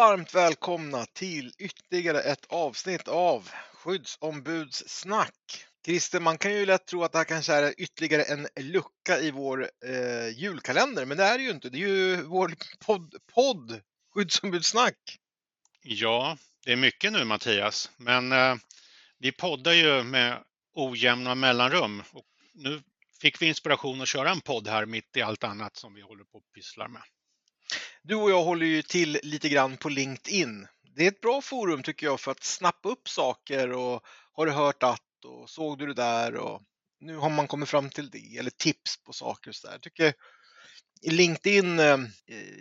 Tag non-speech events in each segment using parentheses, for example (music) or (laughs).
varmt välkomna till ytterligare ett avsnitt av Skyddsombudssnack. Christer, man kan ju lätt tro att det här kanske är ytterligare en lucka i vår eh, julkalender, men det är det ju inte. Det är ju vår podd, podd Skyddsombudssnack. Ja, det är mycket nu Mattias, men eh, vi poddar ju med ojämna mellanrum och nu fick vi inspiration att köra en podd här mitt i allt annat som vi håller på att pyssla med. Du och jag håller ju till lite grann på LinkedIn. Det är ett bra forum tycker jag för att snappa upp saker och har du hört att och såg du det där och nu har man kommit fram till det eller tips på saker och så där. Jag tycker LinkedIn eh,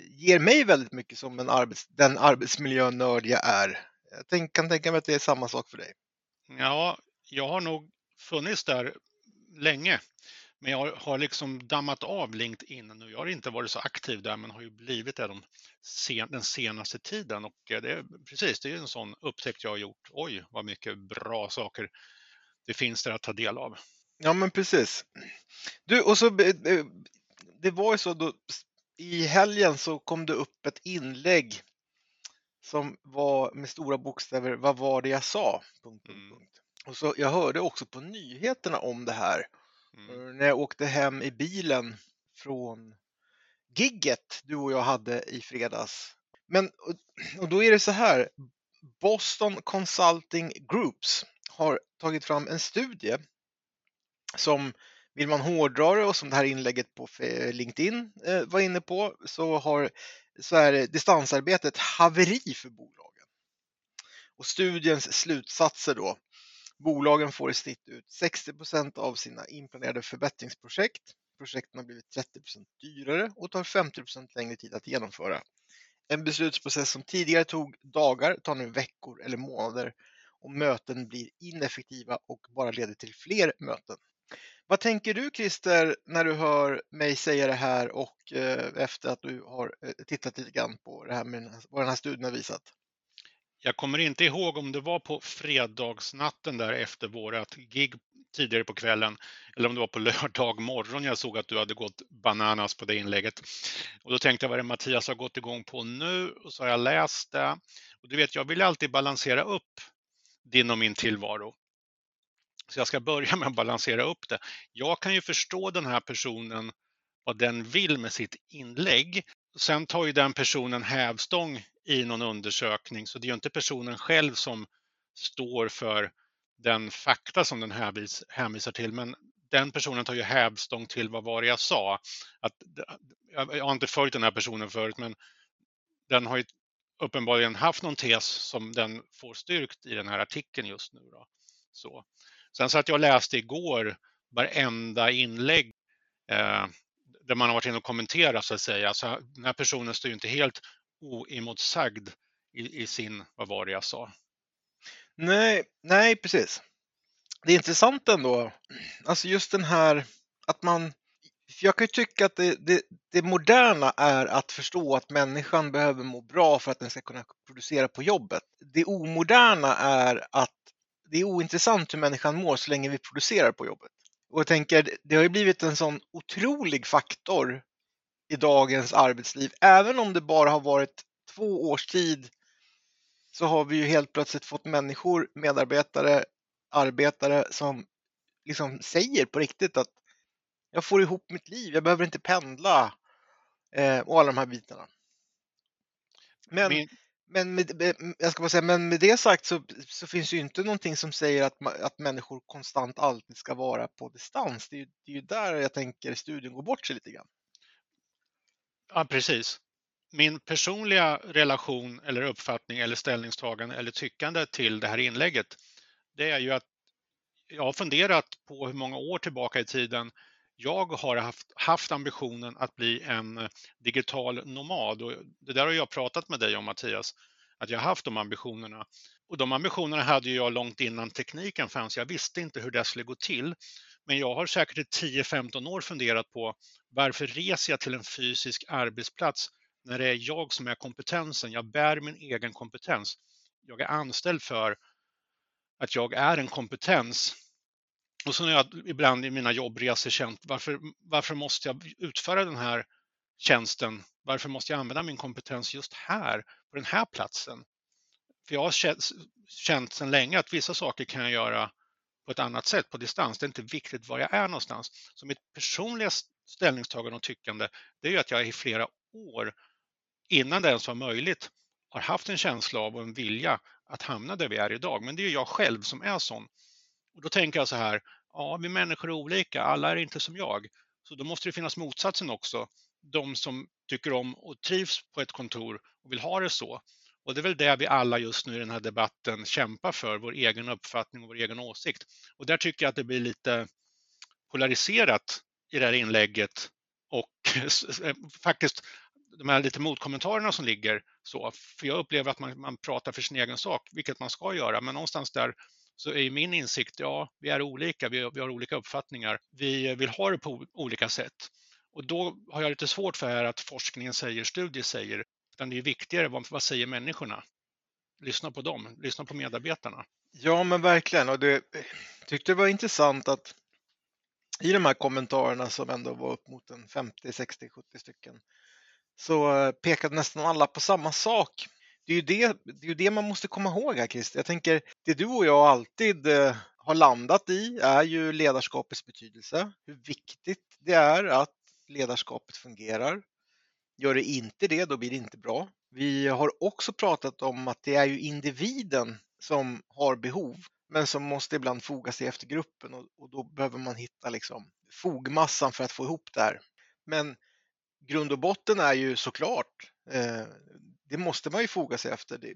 ger mig väldigt mycket som en arbets, den arbetsmiljönörd jag är. Jag tänk, kan tänka mig att det är samma sak för dig. Ja, jag har nog funnits där länge. Men jag har liksom dammat av LinkedIn nu. Jag har inte varit så aktiv där men har ju blivit det de sen, den senaste tiden. Och det är, precis, det är en sån upptäckt jag har gjort. Oj, vad mycket bra saker det finns där att ta del av. Ja, men precis. Du, och så eh, det var ju så då i helgen så kom det upp ett inlägg som var med stora bokstäver. Vad var det jag sa? Punkt, punkt, mm. punkt. Och så jag hörde också på nyheterna om det här Mm. Eh, när jag åkte hem i bilen från gigget du och jag hade i fredags. Men och då är det så här. Boston Consulting Groups har tagit fram en studie som vill man hårdra det och som det här inlägget på LinkedIn eh, var inne på så, har, så är distansarbetet haveri för bolagen. Och studiens slutsatser då Bolagen får i snitt ut 60% av sina inplanerade förbättringsprojekt. Projekten har blivit 30% dyrare och tar 50% längre tid att genomföra. En beslutsprocess som tidigare tog dagar tar nu veckor eller månader och möten blir ineffektiva och bara leder till fler möten. Vad tänker du Christer när du hör mig säga det här och eh, efter att du har eh, tittat lite grann på det här med vad den här studien har visat? Jag kommer inte ihåg om det var på fredagsnatten där efter vårat gig tidigare på kvällen eller om det var på (laughs) lördag morgon jag såg att du hade gått bananas på det inlägget. Och då tänkte jag vad det Mattias har gått igång på nu och så har jag läst det. Och du vet, jag vill alltid balansera upp din och min tillvaro. Så jag ska börja med att balansera upp det. Jag kan ju förstå den här personen vad den vill med sitt inlägg. Sen tar ju den personen hävstång i någon undersökning, så det är ju inte personen själv som står för den fakta som den hänvis, hänvisar till, men den personen tar ju hävstång till vad var det jag sa. Att, jag har inte följt den här personen förut, men den har ju uppenbarligen haft någon tes som den får styrkt i den här artikeln just nu. Då. Så. Sen satt jag läste igår varenda inlägg eh, där man har varit inne och kommenterat så att säga. Så den här personen står ju inte helt oemotsagd i, i sin, vad var det jag sa? Nej, nej precis. Det är intressant ändå, alltså just den här att man jag kan ju tycka att det, det, det, moderna är att förstå att människan behöver må bra för att den ska kunna producera på jobbet. Det omoderna är att det är ointressant hur människan mår så länge vi producerar på jobbet. Och jag tänker, det har ju blivit en sån otrolig faktor i dagens arbetsliv. Även om det bara har varit två års tid så har vi ju helt plötsligt fått människor, medarbetare, arbetare som liksom säger på riktigt att jag får ihop mitt liv, jag behöver inte pendla eh, och alla de här bitarna. Men, Min men, med, jag ska bara säga, men med det sagt så, så finns ju inte någonting som säger att, att människor konstant alltid ska vara på distans. Det är, ju, det är ju där jag tänker studien går bort sig lite grann. Ja, precis. Min personliga relation eller uppfattning eller ställningstagande eller tyckande till det här inlägget, det är ju att jag har funderat på hur många år tillbaka i tiden jag har haft, haft ambitionen att bli en eh, digital nomad. Och det där har jag pratat med dig om Mattias, att jag har haft de ambitionerna. Och de ambitionerna hade jag långt innan tekniken fanns. Jag visste inte hur det skulle gå till. Men jag har säkert i 10-15 år funderat på varför reser jag till en fysisk arbetsplats när det är jag som är kompetensen? Jag bär min egen kompetens. Jag är anställd för att jag är en kompetens. Och så har jag ibland i mina jobbresor känt varför, varför måste jag utföra den här tjänsten? Varför måste jag använda min kompetens just här, på den här platsen? För jag har känt, sedan länge att vissa saker kan jag göra på ett annat sätt på distans. Det är inte viktigt var jag är någonstans. Så mitt personliga ställningstagande och tyckande, det är ju att jag i flera år, innan det ens var möjligt, har haft en känsla av och en vilja att hamna där vi är idag. Men det är jag själv som är sån. Och då tänker jag så här, ja, vi människor är olika, alla är inte som jag. Så då måste det finnas motsatsen också. De som tycker om och trivs på ett kontor och vill ha det så. Och det är väl det vi alla just nu i den här debatten kämpar för, vår egen uppfattning och vår egen åsikt. Och där tycker jag att det blir lite polariserat i det här inlägget och (laughs) eh, faktiskt de här lite motkommentarerna som ligger så. För jag upplever att man, man pratar för sin egen sak, vilket man ska göra, men någonstans där så är min insikt, ja, vi är olika, vi, vi har olika uppfattningar, vi vill ha det på olika sätt. Och då har jag lite svårt för här att forskningen säger, studier säger, utan det är viktigare, vad, vad säger människorna? Lyssna på dem, lyssna på medarbetarna. Ja, men verkligen. Och det tyckte det var intressant att i de här kommentarerna som ändå var upp mot en 50, 60, 70 stycken så eh, pekade nästan alla på samma sak. Det är ju det, det, är ju det man måste komma ihåg här Christer. Jag tänker, det du och jag alltid eh, har landat i är ju ledarskapets betydelse. Hur viktigt det är att ledarskapet fungerar. Gör det inte det, då blir det inte bra. Vi har också pratat om att det är ju individen som har behov, men som måste ibland foga sig efter gruppen och, och då behöver man hitta liksom fogmassan för att få ihop det här. Men grund och botten är ju såklart, eh, det måste man ju foga sig efter. Det,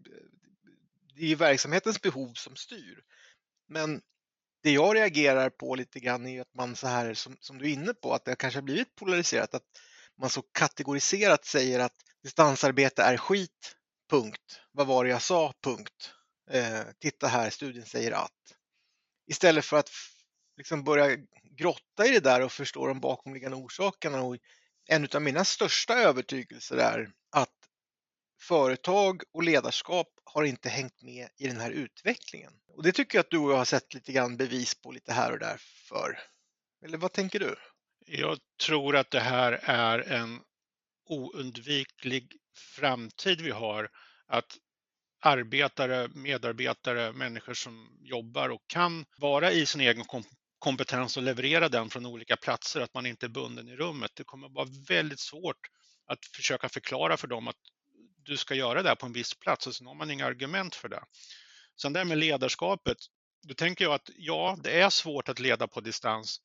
det är ju verksamhetens behov som styr. Men det jag reagerar på lite grann är att man så här som, som du är inne på, att det kanske har blivit polariserat, att man så kategoriserat säger att distansarbete är skit, punkt. Vad var det jag sa, punkt. Eh, titta här, studien säger att. Istället för att liksom börja grotta i det där och förstå de bakomliggande orsakerna. Och en av mina största övertygelser är att företag och ledarskap har inte hängt med i den här utvecklingen. Och det tycker jag att du och jag har sett lite grann bevis på lite här och där för. Eller vad tänker du? Jag tror att det här är en oundviklig framtid vi har. Att arbetare, medarbetare, människor som jobbar och kan vara i sin egen kompetens och leverera den från olika platser, att man inte är bunden i rummet. Det kommer att vara väldigt svårt att försöka förklara för dem att du ska göra det här på en viss plats och sen har man inga argument för det. Sen det här med ledarskapet, då tänker jag att ja, det är svårt att leda på distans.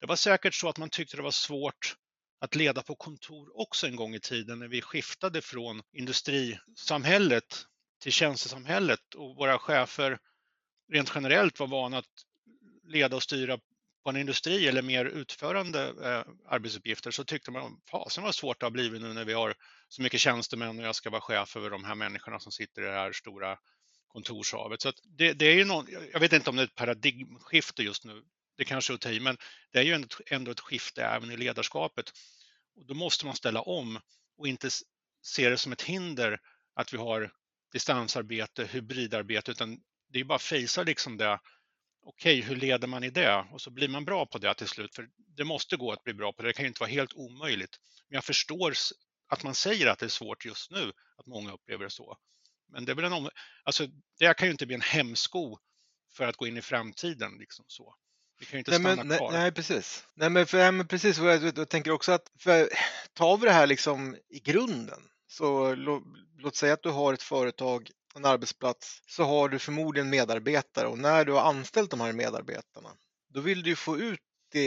Det var säkert så att man tyckte det var svårt att leda på kontor också en gång i tiden när vi skiftade från industrisamhället till tjänstesamhället och våra chefer rent generellt var vana att leda och styra på en industri eller mer utförande eh, arbetsuppgifter så tyckte man fasen vad svårt det har blivit nu när vi har så mycket tjänstemän och jag ska vara chef över de här människorna som sitter i det här stora kontorshavet. Så det, det, är ju någon, jag vet inte om det är ett paradigmskifte just nu, det kanske är att ta i, men det är ju ändå ett skifte även i ledarskapet. Och då måste man ställa om och inte se det som ett hinder att vi har distansarbete, hybridarbete, utan det är bara att fejsa liksom det okej, okay, hur leder man i det? Och så blir man bra på det till slut, för det måste gå att bli bra på det. Det kan ju inte vara helt omöjligt. Men jag förstår att man säger att det är svårt just nu, att många upplever det så. Men det, är väl en om... alltså, det kan ju inte bli en hämsko för att gå in i framtiden. Liksom så. Vi kan ju inte nej, stanna men, kvar. Nej, precis. Nej, men, för, nej, men precis. Jag, jag tänker också att för, tar vi det här liksom i grunden, så lå, låt säga att du har ett företag en arbetsplats så har du förmodligen medarbetare och när du har anställt de här medarbetarna då vill du få ut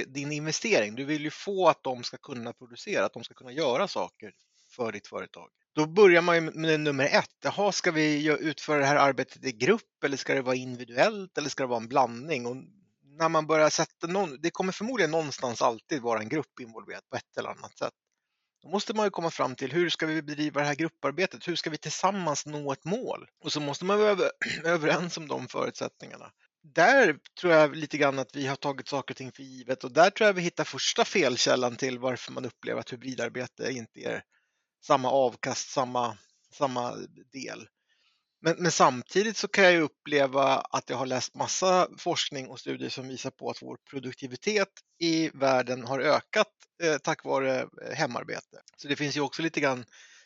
din investering. Du vill ju få att de ska kunna producera, att de ska kunna göra saker för ditt företag. Då börjar man ju med nummer ett. Jaha, ska vi utföra det här arbetet i grupp eller ska det vara individuellt eller ska det vara en blandning? Och när man börjar sätta någon, det kommer förmodligen någonstans alltid vara en grupp involverad på ett eller annat sätt. Då måste man ju komma fram till hur ska vi bedriva det här grupparbetet? Hur ska vi tillsammans nå ett mål? Och så måste man vara (clears throat) överens om de förutsättningarna. Där tror jag lite grann att vi har tagit saker och ting för givet och där tror jag vi hittar första felkällan till varför man upplever att hybridarbete inte ger samma avkast, samma, samma del. Men, men, samtidigt så kan jag uppleva att jag har läst massa forskning och studier som visar på att vår produktivitet i världen har ökat eh, tack vare eh, hemarbete. Så det finns ju också lite grann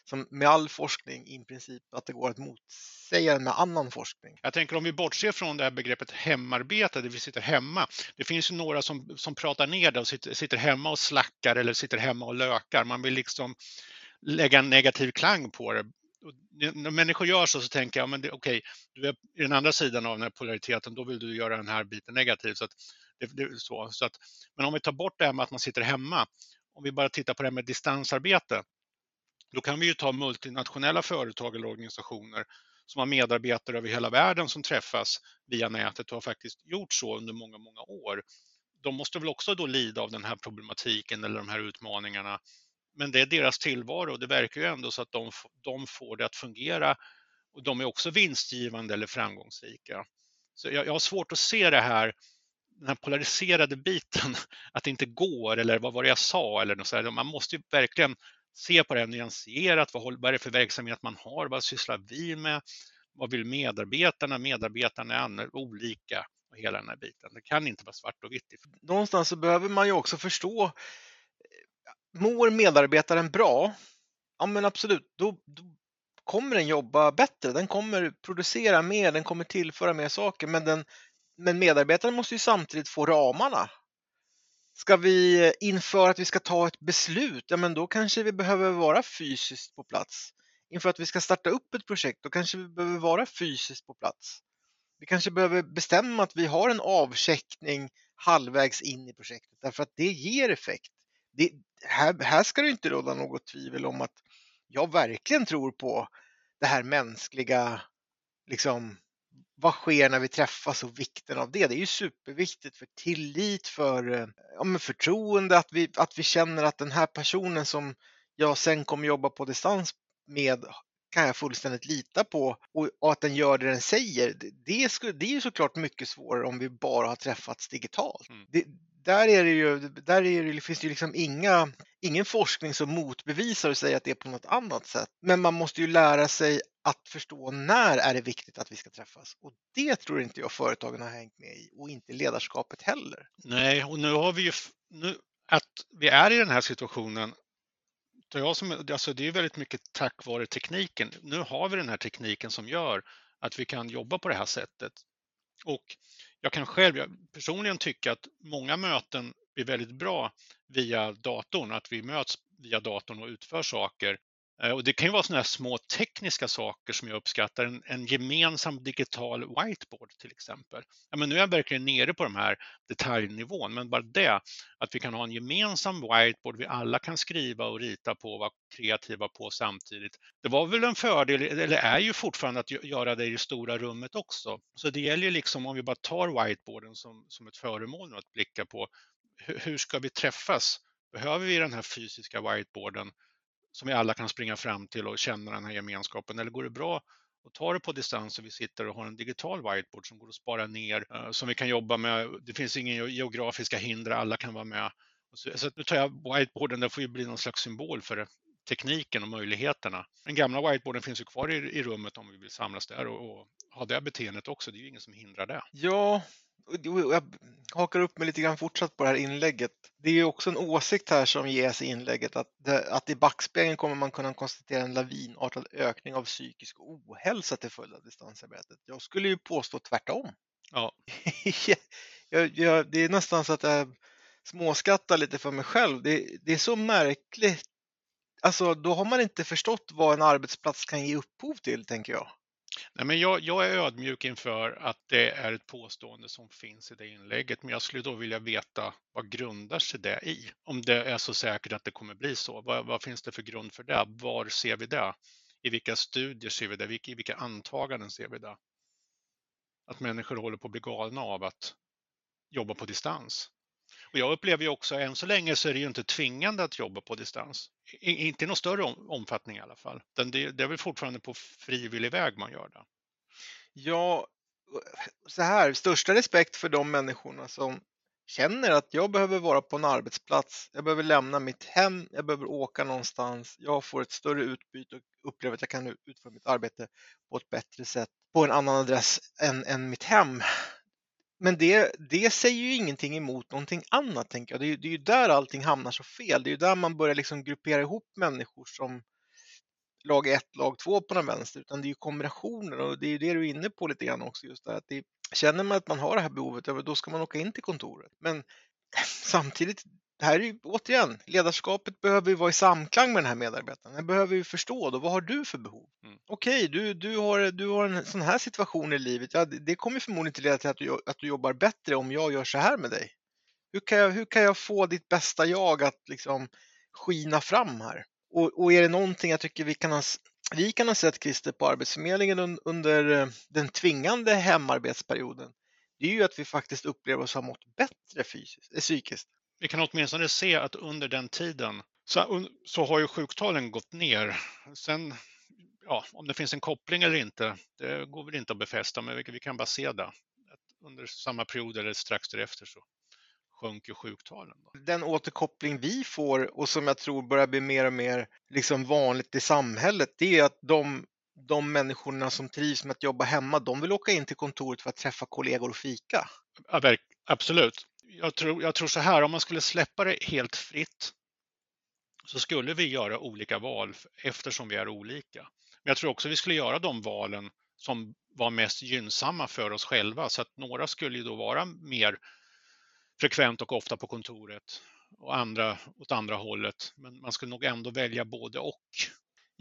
som med all forskning i princip att det går att motsäga den med annan forskning. Jag tänker om vi bortser från det här begreppet hemarbete, där vi sitter hemma. Det finns ju några som, som pratar ner det och sitter, sitter hemma och slackar eller sitter hemma och lökar. Man vill liksom lägga en negativ klang på det när människor gör så, så tänker jag, men okej, okay, du är i den andra sidan av den här polariteten, då vill du göra den här biten negativ. Så att, det, det, så, så att, men om vi tar bort det här med att man sitter hemma, om vi bara tittar på det här med distansarbete, då kan vi ju ta multinationella företag eller organisationer som har medarbetare över hela världen som träffas via nätet och har faktiskt gjort så under många, många år. De måste väl också då lida av den här problematiken eller de här utmaningarna. Men det är deras tillvaro och det verkar ju ändå så att de, de får det att fungera och de är också vinstgivande eller framgångsrika. Så jag, jag har svårt att se det här, den här polariserade biten, (laughs) att det inte går eller vad var det jag sa eller något så här. Man måste ju verkligen se på det nyanserat. Vad, vad är det för verksamhet man har? Vad sysslar vi med? Vad vill medarbetarna? Medarbetarna är olika och hela den här biten. Det kan inte vara svart och vitt. Någonstans så behöver man ju också förstå, eh, mår medarbetaren bra? Ja men absolut, då, då kommer den jobba bättre, den kommer producera mer, den kommer tillföra mer saker, men, den, men medarbetaren måste ju samtidigt få ramarna Ska vi inför att vi ska ta ett beslut, ja men då kanske vi behöver vara fysiskt på plats. Inför att vi ska starta upp ett projekt, då kanske vi behöver vara fysiskt på plats. Vi kanske behöver bestämma att vi har en avcheckning halvvägs in i projektet därför att det ger effekt. Det, här, här ska det inte råda något tvivel om att jag verkligen tror på det här mänskliga liksom, vad sker när vi träffas och vikten av det. Det är ju superviktigt för tillit, för eh, ja, förtroende, att vi, att vi känner att den här personen som jag sen kommer jobba på distans med kan jag fullständigt lita på och, och att den gör det den säger. Det, det, skulle, det är ju såklart mycket svårare om vi bara har träffats digitalt. Mm. Det, där är det ju, där är det, finns det ju liksom inga, ingen forskning som motbevisar och säger att det är på något annat sätt. Men man måste ju lära sig att förstå när är det viktigt att vi ska träffas. Och det tror inte jag företagen har hängt med i och inte ledarskapet heller. Nej, och nu har vi ju, nu, att vi är i den här situationen jag som, alltså det är väldigt mycket tack vare tekniken. Nu har vi den här tekniken som gör att vi kan jobba på det här sättet. Och jag kan själv jag personligen tycka att många möten blir väldigt bra via datorn, att vi möts via datorn och utför saker. Eh, och det kan ju vara sådana här små tekniska saker som jag uppskattar. En, en gemensam digital whiteboard till exempel. Ja, men nu är jag verkligen nere på de här detaljnivån, men bara det att vi kan ha en gemensam whiteboard vi alla kan skriva och rita på och vara kreativa på samtidigt. Det var väl en fördel, eller är ju fortfarande att göra det i det stora rummet också. Så det gäller ju liksom om vi bara tar whiteboarden som, som ett föremål att blicka på. Hur, hur ska vi träffas? Behöver vi den här fysiska whiteboarden som vi alla kan springa fram till och känna den här gemenskapen? Eller går det bra att ta det på distans och vi sitter och har en digital whiteboard som går att spara ner, eh, som vi kan jobba med. Det finns inga geografiska hinder, alla kan vara med. Så nu tar jag whiteboarden, den får ju bli någon slags symbol för det tekniken och möjligheterna. Den gamla whiteboarden finns ju kvar i, i rummet om vi vill samlas där och, och, ha det beteendet också. Det är ju ingen som hindrar det. Ja, jag hakar upp mig lite grann fortsatt på det här inlägget. Det är ju också en åsikt här som ges i inlägget att, det, att i backspegeln kommer man kunna konstatera en lavinartad ökning av psykisk ohälsa till följd av distansarbetet. Jag skulle ju påstå tvärtom. Ja. (laughs) jag, jag, det är nästan så att jag småskattar lite för mig själv. Det, det är så märkligt. Alltså, då har man inte förstått vad en arbetsplats kan ge upphov till, tänker jag. Nej, men jag, jag, är ödmjuk inför att det är ett påstående som finns i det inlägget, men jag skulle då vilja veta vad grundar sig det i? Om det är så säkert att det kommer bli så. Vad, vad finns det för grund för det? Var ser vi det? I vilka studier ser vi det? I vilka antaganden ser vi det? Att människor håller på att bli galna av att jobba på distans. Och jag upplever ju också, än så länge så är det ju inte tvingande att jobba på distans. I, inte i någon större omfattning i alla fall. Det, det är väl fortfarande på frivillig väg man gör det. Ja, så här, största respekt för de människorna som känner att jag behöver vara på en arbetsplats, jag behöver lämna mitt hem, jag behöver åka någonstans, jag får ett större utbyte och upplever att jag kan utföra mitt arbete på ett bättre sätt på en annan adress än, än mitt hem. Men det, det säger ju ingenting emot någonting annat, tänker jag. Det är, det är ju där allting hamnar så fel. Det är ju där man börjar liksom gruppera ihop människor som lag 1, lag 2 på den vänster, utan det är ju kombinationer och det är ju det du är inne på lite grann också, just där att det, känner man att man har det här behovet, då ska man åka in till kontoret. Men (laughs) samtidigt, det här är ju återigen, ledarskapet behöver ju vara i samklang med den här medarbetaren. Den behöver ju förstå då, vad har du för behov? Mm. Okej, du, du, har, du har en sån här situation i livet. Ja, det kommer förmodligen inte leda till att du, att du jobbar bättre om jag gör så här med dig. Hur kan jag, hur kan jag få ditt bästa jag att liksom skina fram här? Och, och är det någonting jag tycker vi kan ha, vi kan ha sett Christer på Arbetsförmedlingen under eh, den tvingande hemarbetsperioden, det är ju att vi faktiskt upplever oss ha mått bättre fysiskt, eh, psykiskt. Vi kan åtminstone se att under den tiden så, så har ju sjuktalen gått ner. Sen, ja, om det finns en koppling eller inte, det går väl inte att befästa, men vi, vi kan bara se det. Att under samma period eller strax därefter så sjönk ju sjuktalen. Då. Den återkoppling vi får och som jag tror börjar bli mer och mer liksom vanligt i samhället, det är att de, de människorna som trivs med att jobba hemma, de vill åka in till kontoret för att träffa kollegor och fika. Ja, absolut. Jag tror, jag tror så här, om man skulle släppa det helt fritt så skulle vi göra olika val eftersom vi är olika. Men jag tror också vi skulle göra de valen som var mest gynnsamma för oss själva. Så att några skulle ju då vara mer frekvent och ofta på kontoret och andra åt andra hållet. Men man skulle nog ändå välja både och.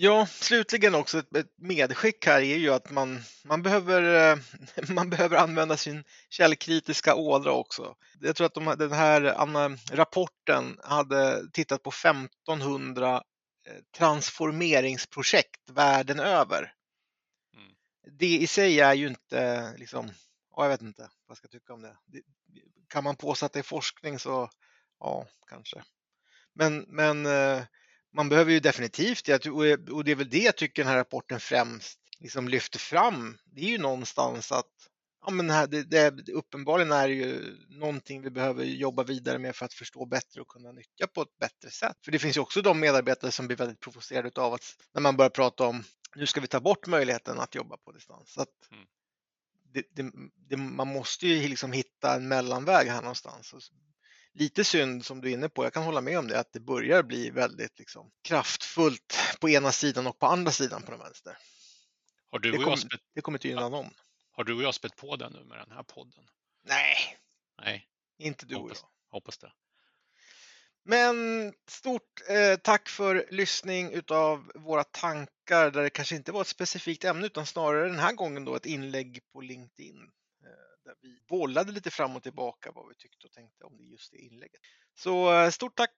Ja, slutligen också ett, medskick här är ju att man, man, behöver, eh, (laughs) man behöver använda sin källkritiska ådra också. Jag tror att de, den här rapporten hade tittat på 1500 eh, transformeringsprojekt världen över. Mm. Det i sig är ju inte liksom, jag vet inte vad jag ska tycka om det kan man påstå att det är forskning så ja, kanske. Men, men eh, man behöver ju definitivt det och det är väl det jag tycker den här rapporten främst liksom lyfter fram. Det är ju någonstans att ja, men här, det, det, uppenbarligen är det ju någonting vi behöver jobba vidare med för att förstå bättre och kunna nyttja på ett bättre sätt. För det finns ju också de medarbetare som blir väldigt provocerade av att när man börjar prata om nu ska vi ta bort möjligheten att jobba på distans. Så att, mm det, det, man måste ju liksom hitta en mellanväg här någonstans. Lite synd som du är inne på, jag kan hålla med om det, att det börjar bli väldigt liksom, kraftfullt på ena sidan och på andra sidan på den vänster. Har du det, kom, spett... det kommer inte gynna någon. Har du och jag spett på den nu med den här podden? Nej, Nej. inte du hoppas, och jag. Hoppas det. Men stort eh, tack för lyssning utav våra tankar där det kanske inte var ett specifikt ämne utan snarare den här gången då ett inlägg på LinkedIn där vi bollade lite fram och tillbaka vad vi tyckte och tänkte om just det inlägget. Så eh, stort tack